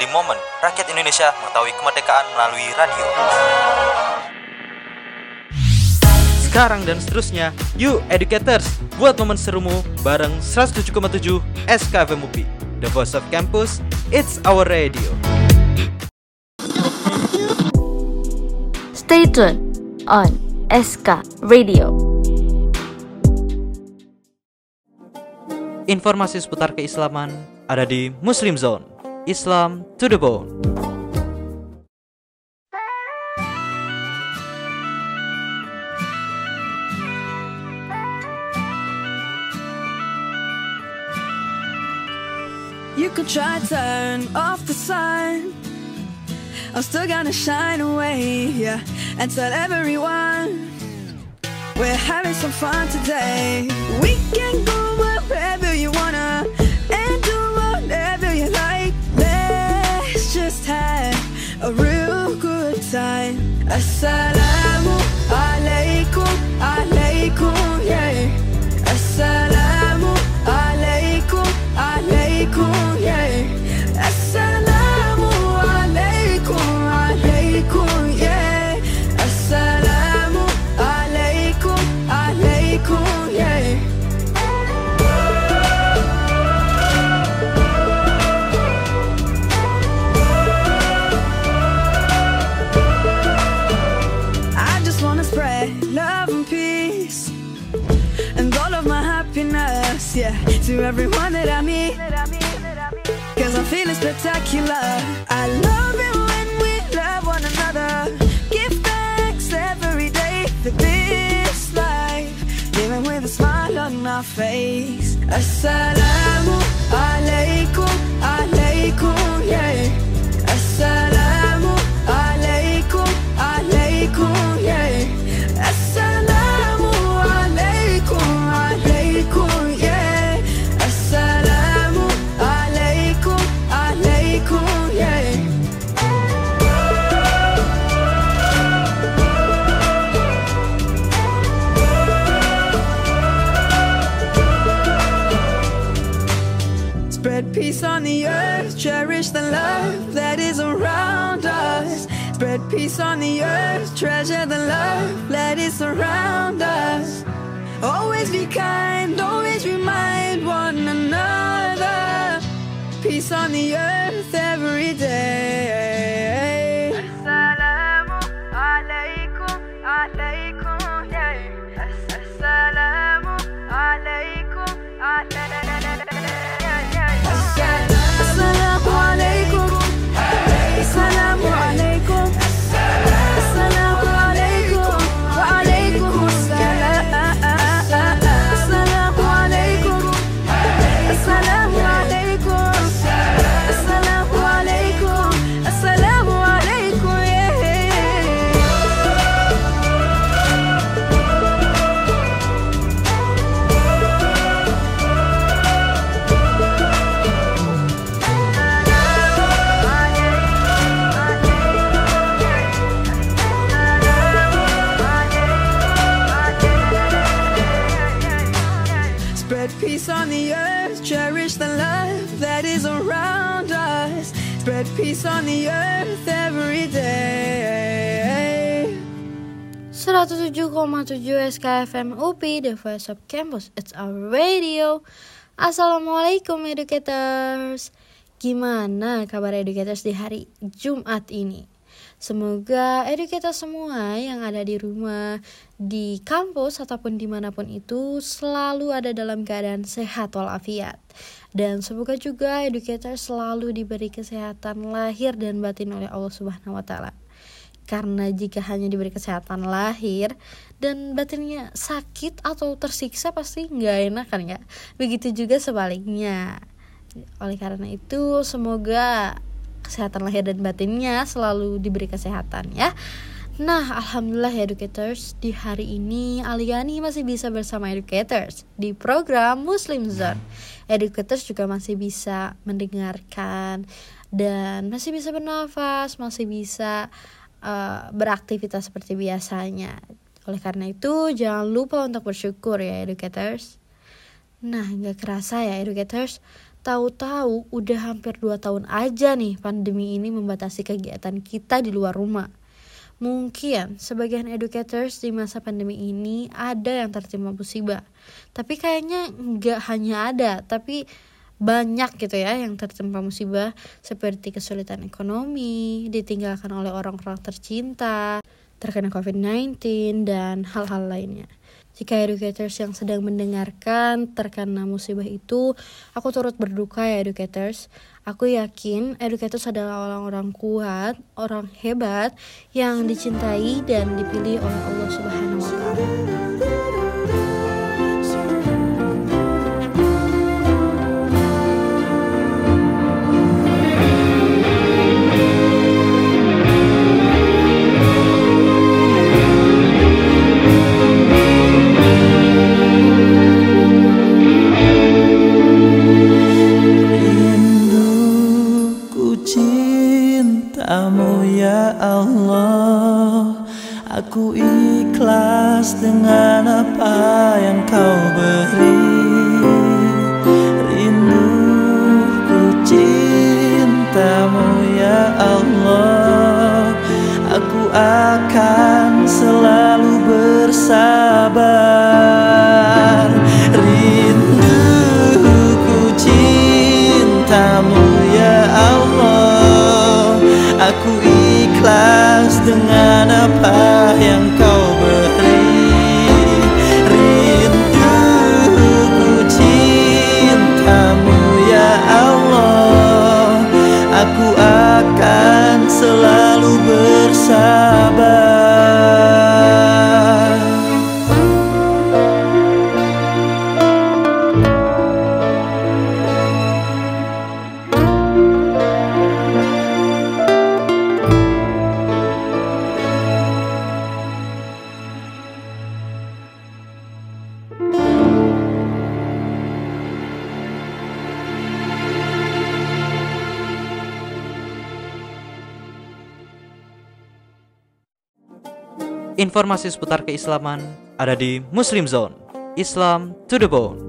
menjadi momen rakyat Indonesia mengetahui kemerdekaan melalui radio. Sekarang dan seterusnya, yuk educators, buat momen serumu bareng 107,7 SKFM UPI. The Voice of Campus, it's our radio. Stay tuned on SK Radio. Informasi seputar keislaman ada di Muslim Zone. Islam to the bone. You could try turn off the sun. I'm still gonna shine away, yeah, and tell everyone we're having some fun today. We can go wherever you wanna a real good time. Assalamu spectacular. I love it when we love one another. Give thanks every day for this life, living with a smile on our face. Assalamu alaikum, alaikum, yeah. Treasure the love that is around us. Always be kind, always remind one another. Peace on the earth SKFM UPI The Voice of Campus It's our radio Assalamualaikum educators Gimana kabar educators di hari Jumat ini? Semoga educators semua yang ada di rumah, di kampus ataupun di mana pun itu selalu ada dalam keadaan sehat walafiat. Dan semoga juga educators selalu diberi kesehatan lahir dan batin oleh Allah Subhanahu wa taala. Karena jika hanya diberi kesehatan lahir dan batinnya sakit atau tersiksa pasti nggak enak kan ya. Begitu juga sebaliknya. Oleh karena itu semoga kesehatan lahir dan batinnya selalu diberi kesehatan ya. Nah, alhamdulillah educators, di hari ini Aliani masih bisa bersama educators di program Muslim Zone. Educators juga masih bisa mendengarkan dan masih bisa bernafas, masih bisa uh, beraktivitas seperti biasanya. Oleh karena itu, jangan lupa untuk bersyukur ya educators. Nah, nggak kerasa ya educators, Tahu-tahu udah hampir 2 tahun aja nih pandemi ini membatasi kegiatan kita di luar rumah. Mungkin sebagian educators di masa pandemi ini ada yang tertimpa musibah. Tapi kayaknya nggak hanya ada, tapi banyak gitu ya yang tertimpa musibah seperti kesulitan ekonomi, ditinggalkan oleh orang-orang tercinta, terkena COVID-19, dan hal-hal lainnya. Jika educators yang sedang mendengarkan terkena musibah itu, aku turut berduka ya educators. Aku yakin educators adalah orang-orang kuat, orang hebat yang dicintai dan dipilih oleh Allah Subhanahu wa taala. Cintamu ya Allah. Aku ikhlas dengan apa yang kau beri. Rinduku cintamu ya Allah. Aku akan selalu bersabar Informasi seputar keislaman ada di Muslim Zone. Islam to the bone.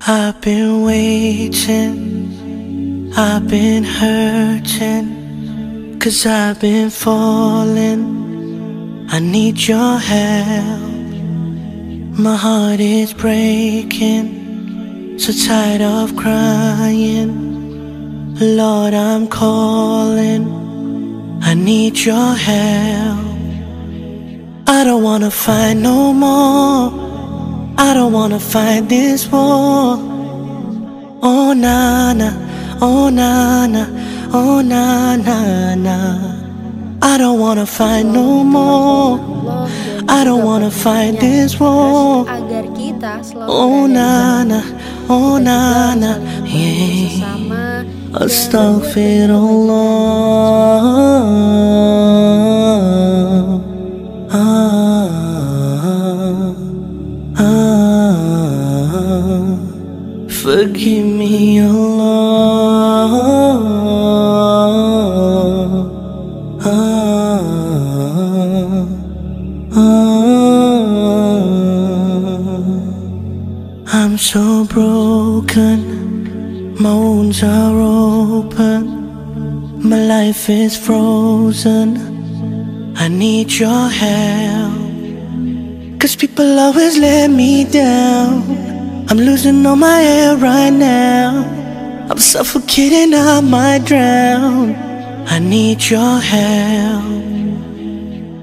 I've been waiting, I've been hurting, cause I've been falling. I need your help. My heart is breaking, so tired of crying. Lord, I'm calling, I need your help. I don't wanna fight no more. I don't wanna fight this war. Oh na na, oh na na, oh na na na. I don't wanna fight no more. I don't wanna fight this war. agar kita selalu Oh berada na na, oh na na, yeah. Sesama dan berbuat baik Astaghfirullah. Ah, ah, forgive is frozen. I need your help. Cause people always let me down. I'm losing all my air right now. I'm suffocating, I might drown. I need your help.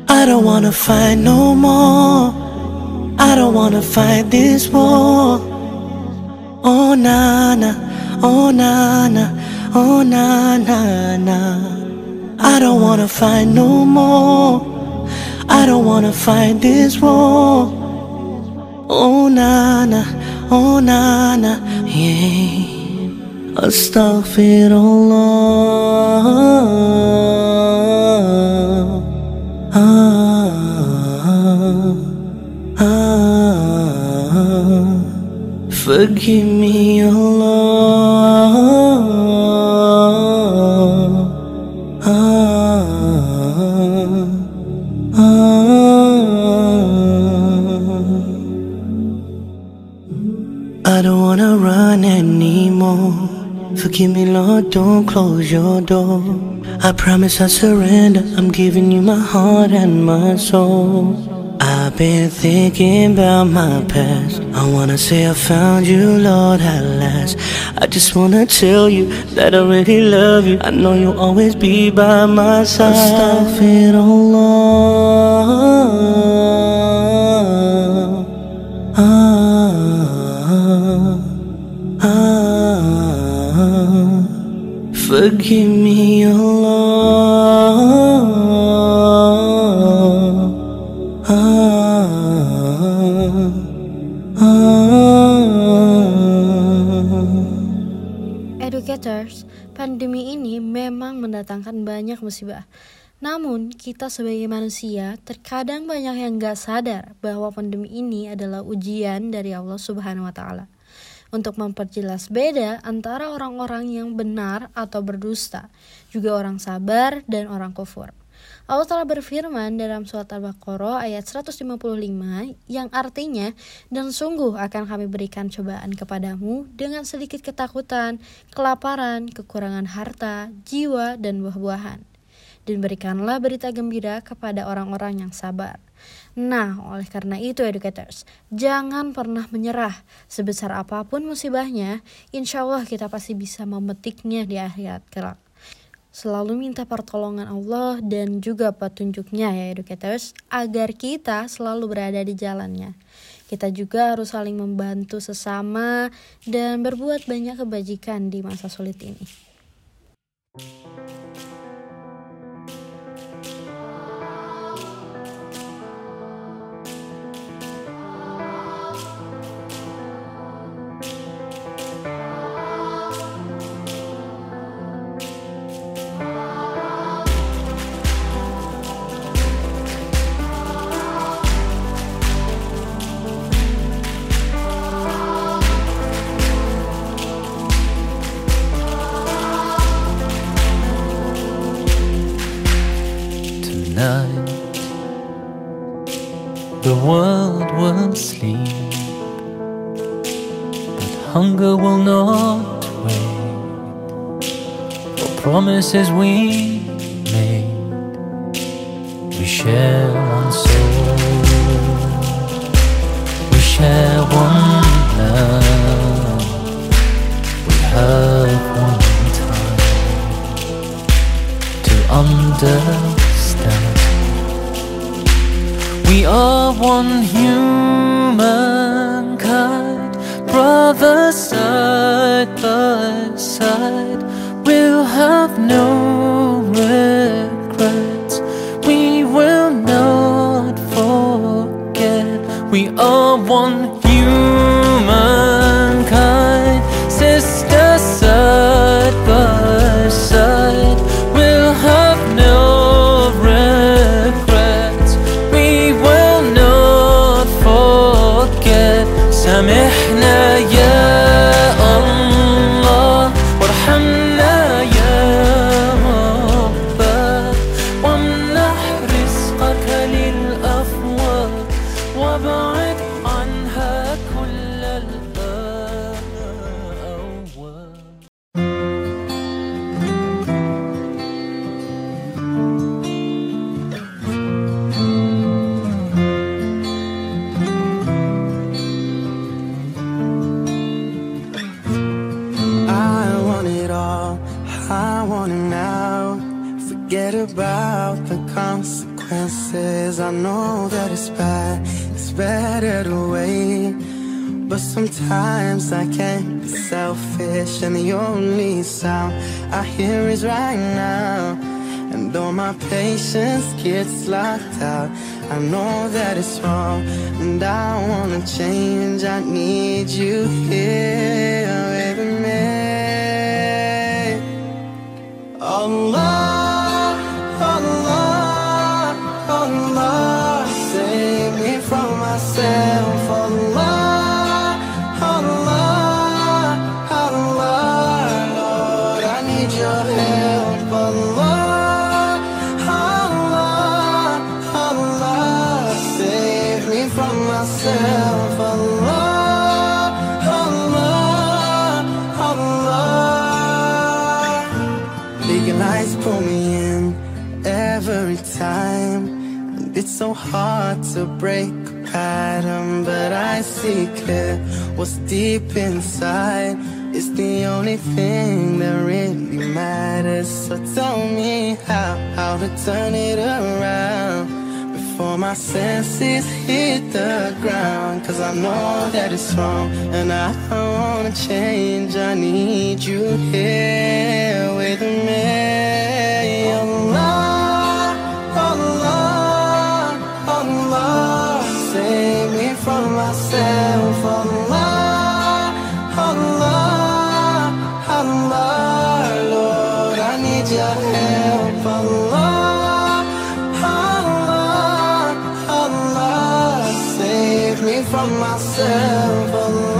I don't wanna fight no more. I don't wanna fight this war. Oh na na, oh na na, oh na na na. I don't wanna fight no more. I don't wanna fight this war. Oh na na, oh na na, yeah. Astaghfirullah. Ah, ah, forgive me, Allah. Forgive me, Lord, don't close your door. I promise I surrender. I'm giving you my heart and my soul. I've been thinking about my past. I wanna say I found you, Lord, at last. I just wanna tell you that I really love you. I know you'll always be by my side. Astaghfirullah. Ah, ah, forgive me, Allah. Ah, ah. Educators, pandemi ini memang mendatangkan banyak musibah. Namun, kita sebagai manusia terkadang banyak yang gak sadar bahwa pandemi ini adalah ujian dari Allah Subhanahu wa Ta'ala untuk memperjelas beda antara orang-orang yang benar atau berdusta, juga orang sabar dan orang kufur. Allah telah berfirman dalam surat Al-Baqarah ayat 155 yang artinya dan sungguh akan kami berikan cobaan kepadamu dengan sedikit ketakutan, kelaparan, kekurangan harta, jiwa, dan buah-buahan. Dan berikanlah berita gembira kepada orang-orang yang sabar. Nah, oleh karena itu educators, jangan pernah menyerah. Sebesar apa pun musibahnya, insya Allah kita pasti bisa memetiknya di akhirat kelak. Selalu minta pertolongan Allah dan juga petunjuknya ya educators, agar kita selalu berada di jalannya. Kita juga harus saling membantu sesama dan berbuat banyak kebajikan di masa sulit ini. Promises we made, we share one soul, we share one love, we have one time to understand. We are one humankind, brothers side by side. We'll have no regrets. We will not forget. We are one sometimes I can't be selfish, and the only sound I hear is right now. And though my patience gets locked out, I know that it's wrong, and I wanna change. I need you here with me. Allah, what's deep inside. It's the only thing that really matters. So tell me how, how to turn it around before my senses hit the ground. Cause I know that it's wrong and I wanna change. I need you here with me. Allah, Allah, Allah, save me from myself. Allah, need your help. Allah, Allah, Allah, save me from myself. Allah,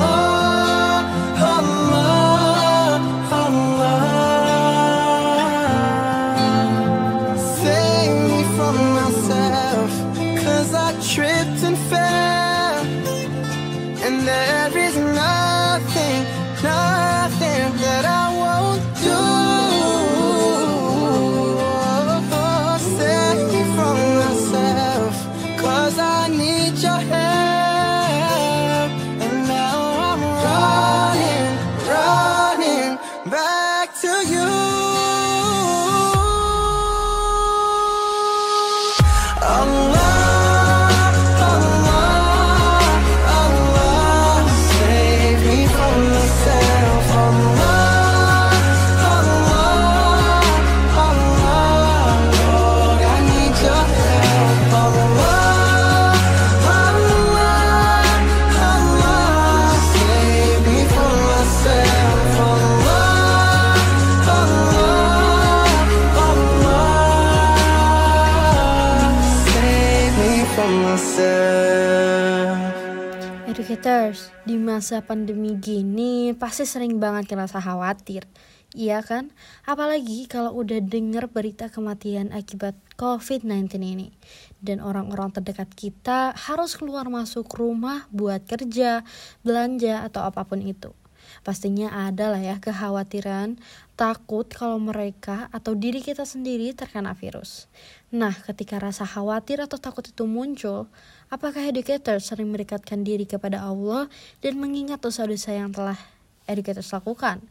Educators, di masa pandemi gini pasti sering banget ngerasa khawatir. Iya kan? Apalagi kalau udah denger berita kematian akibat COVID-19 ini. Dan orang-orang terdekat kita harus keluar masuk rumah buat kerja, belanja, atau apa pun itu. Pastinya ada lah ya kekhawatiran, takut kalau mereka atau diri kita sendiri terkena virus. Nah, ketika rasa khawatir atau takut itu muncul, apakah educator sering mendekatkan diri kepada Allah dan mengingat dosa-dosa yang telah educators lakukan?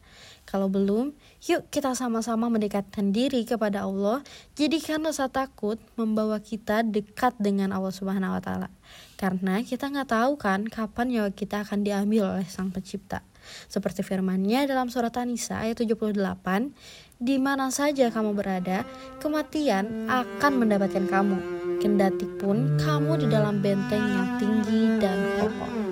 Kalau belum, yuk kita sama-sama mendekatkan diri kepada Allah. Jadikan rasa takut membawa kita dekat dengan Allah Subhanahu wa taala. Karena kita nggak tahu kan kapan nyawa kita akan diambil oleh Sang Pencipta. Seperti firman-Nya dalam surat An-Nisa ayat 78, di mana saja kamu berada, kematian akan mendapatkan kamu. Kendati pun kamu di dalam benteng yang tinggi dan kokoh.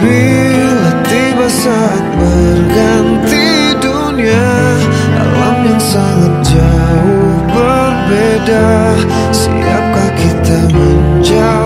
Bila tiba saat berganti dunia Alam yang sangat jauh berbeda. Siapkah kita menjawab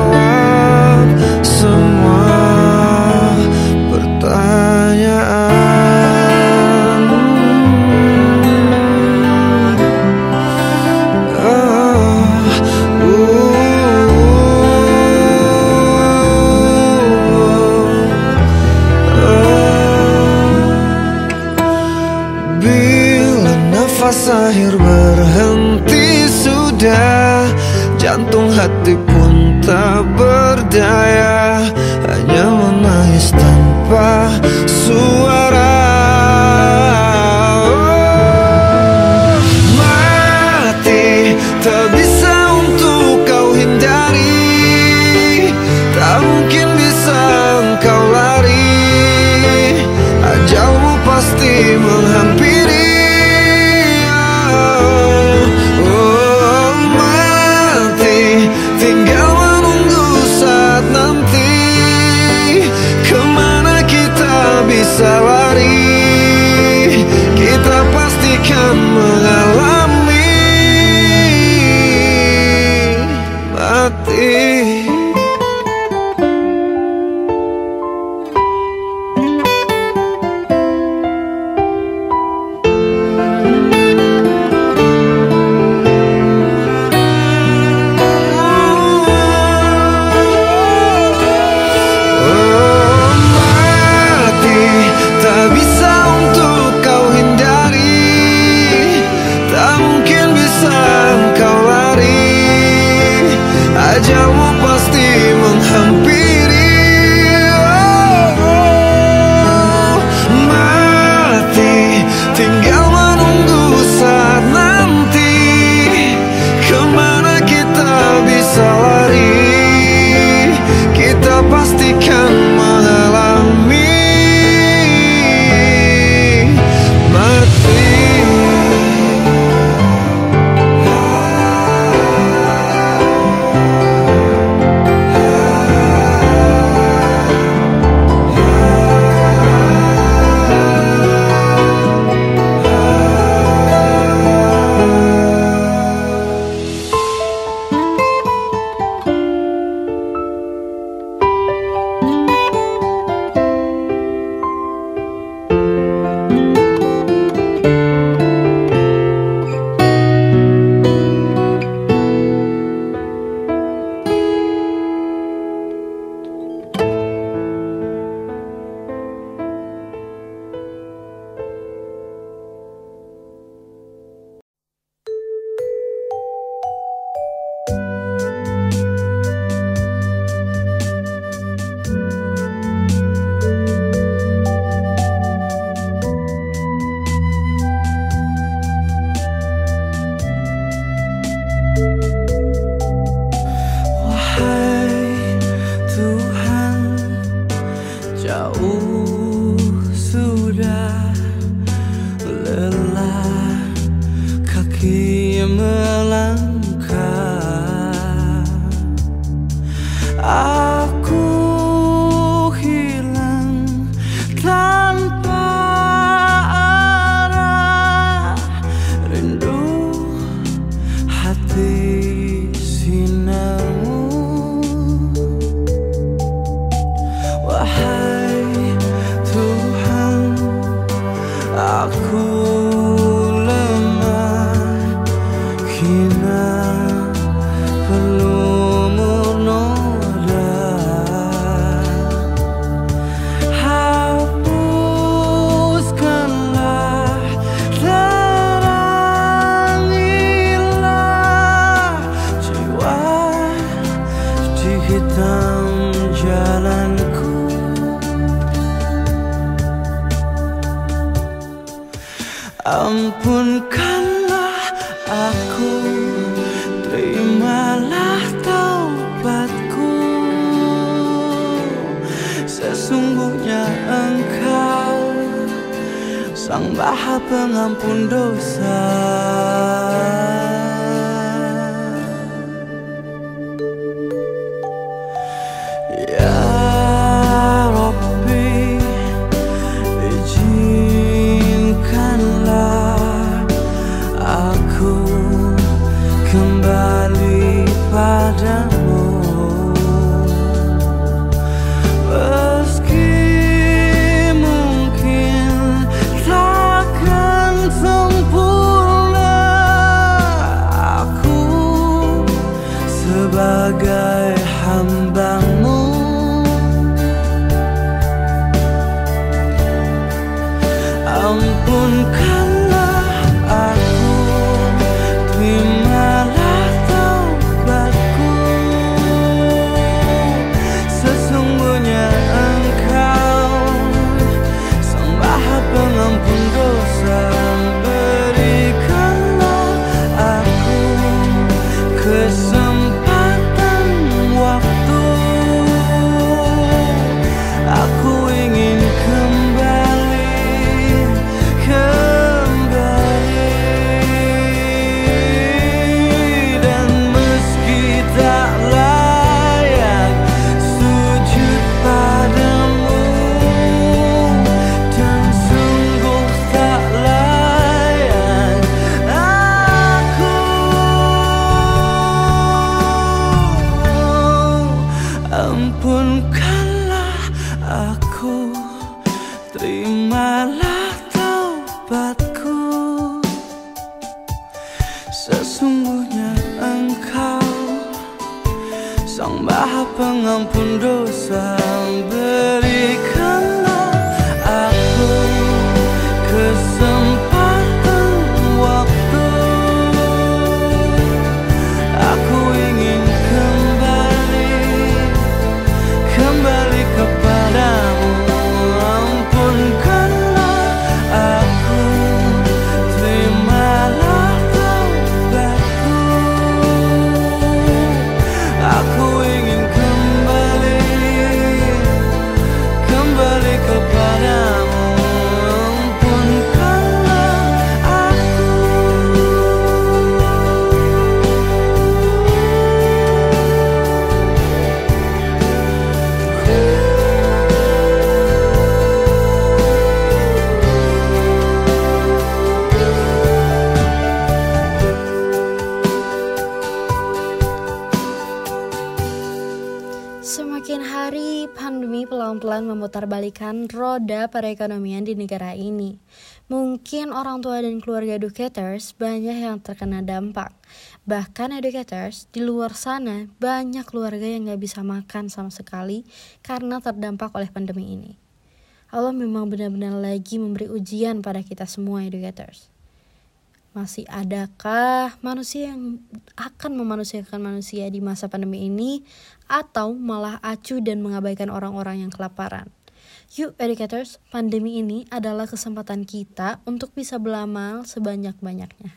memutarbalikan roda perekonomian di negara ini. Mungkin orang tua dan keluarga educators banyak yang terkena dampak. Bahkan educators di luar sana banyak keluarga yang gak bisa makan sama sekali karena terdampak oleh pandemi ini. Allah memang benar-benar lagi memberi ujian pada kita semua educators. Masih adakah manusia yang akan memanusiakan manusia di masa pandemi ini atau malah acuh dan mengabaikan orang-orang yang kelaparan? Yuk educators, pandemi ini adalah kesempatan kita untuk bisa belamal sebanyak-banyaknya.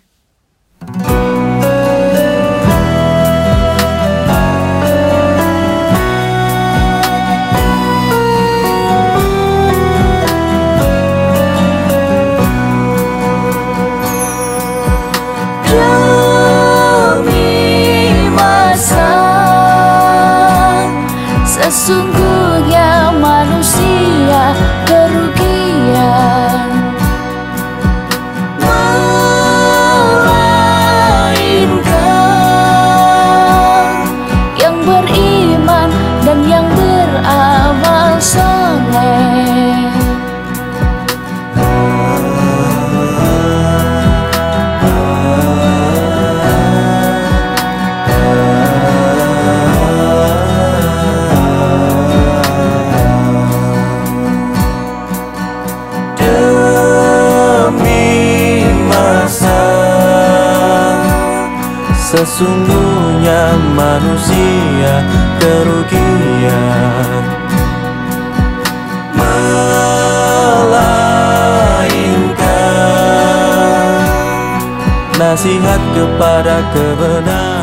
Nasihat kepada kebenaran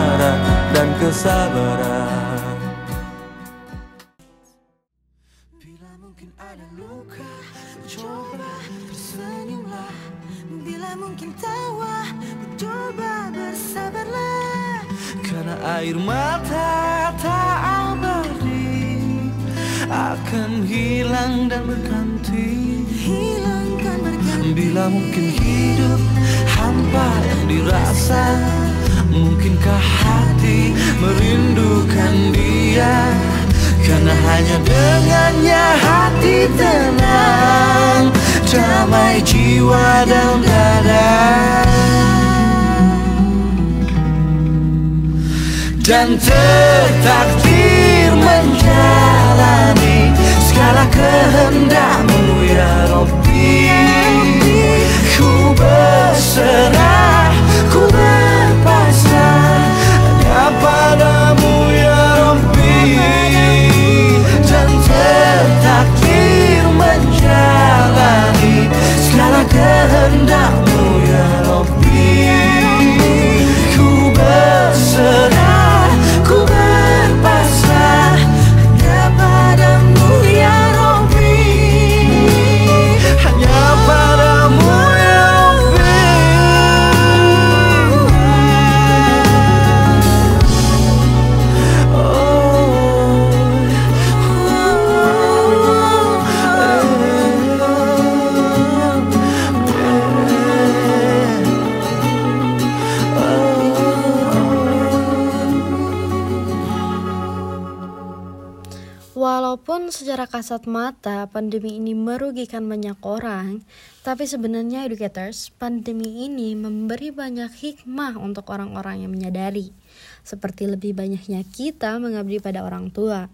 kasat mata pandemi ini merugikan banyak orang, tapi sebenarnya educators, pandemi ini memberi banyak hikmah untuk orang-orang yang menyadari. Seperti lebih banyaknya kita mengabdi pada orang tua.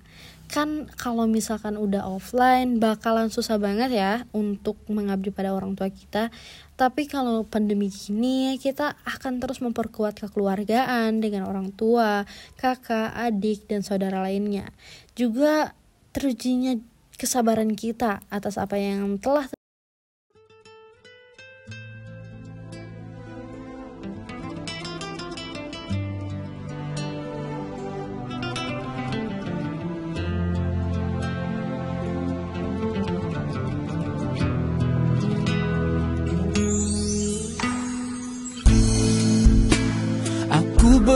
Kan kalau misalkan udah offline bakalan susah banget ya untuk mengabdi pada orang tua kita. Tapi kalau pandemi gini kita akan terus memperkuat kekeluargaan dengan orang tua, kakak, adik, dan saudara lainnya. Juga terujinya kesabaran kita atas apa yang telah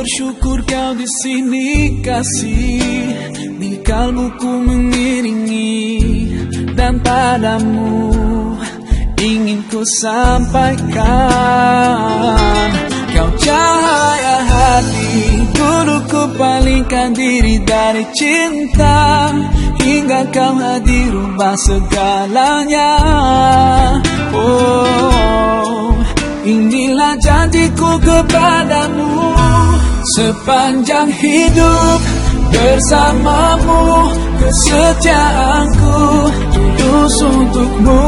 bersyukur kau di sini kasih Kalbuku mengiringi Dan padamu ingin ku sampaikan. Kau cahaya hati Dulu ku palingkan diri dari cinta Hingga kau hadir ubah segalanya. Oh Inilah janjiku kepadamu Sepanjang hidup bersamamu Kesetiaanku tulus untukmu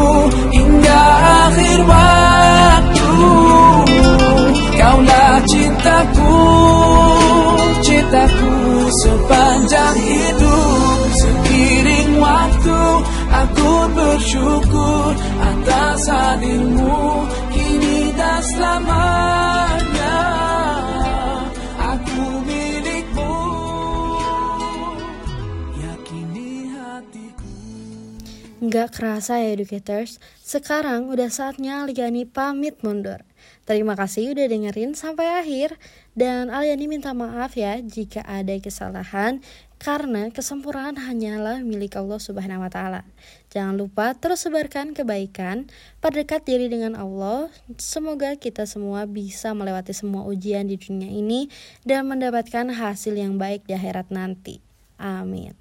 Hingga akhir waktu. Kaulah cintaku, cintaku sepanjang hidup. Seiring waktu aku bersyukur atas hadirmu. Kini dan selamanya Nggak kerasa ya educators, sekarang udah saatnya Aliani pamit mundur. Terima kasih udah dengerin sampai akhir dan Aliani minta maaf ya jika ada kesalahan karena kesempurnaan hanyalah milik Allah Subhanahu wa taala. Jangan lupa terus sebarkan kebaikan, perdekat diri dengan Allah. Semoga kita semua bisa melewati semua ujian di dunia ini dan mendapatkan hasil yang baik di akhirat nanti. Amin.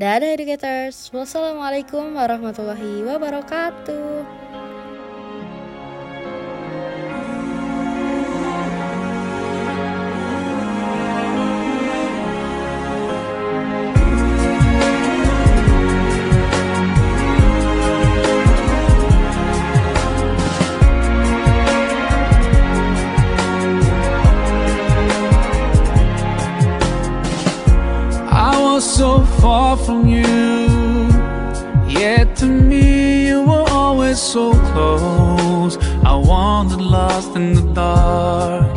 Dadah educators. Wassalamualaikum warahmatullahi wabarakatuh. Wandered lost in the dark.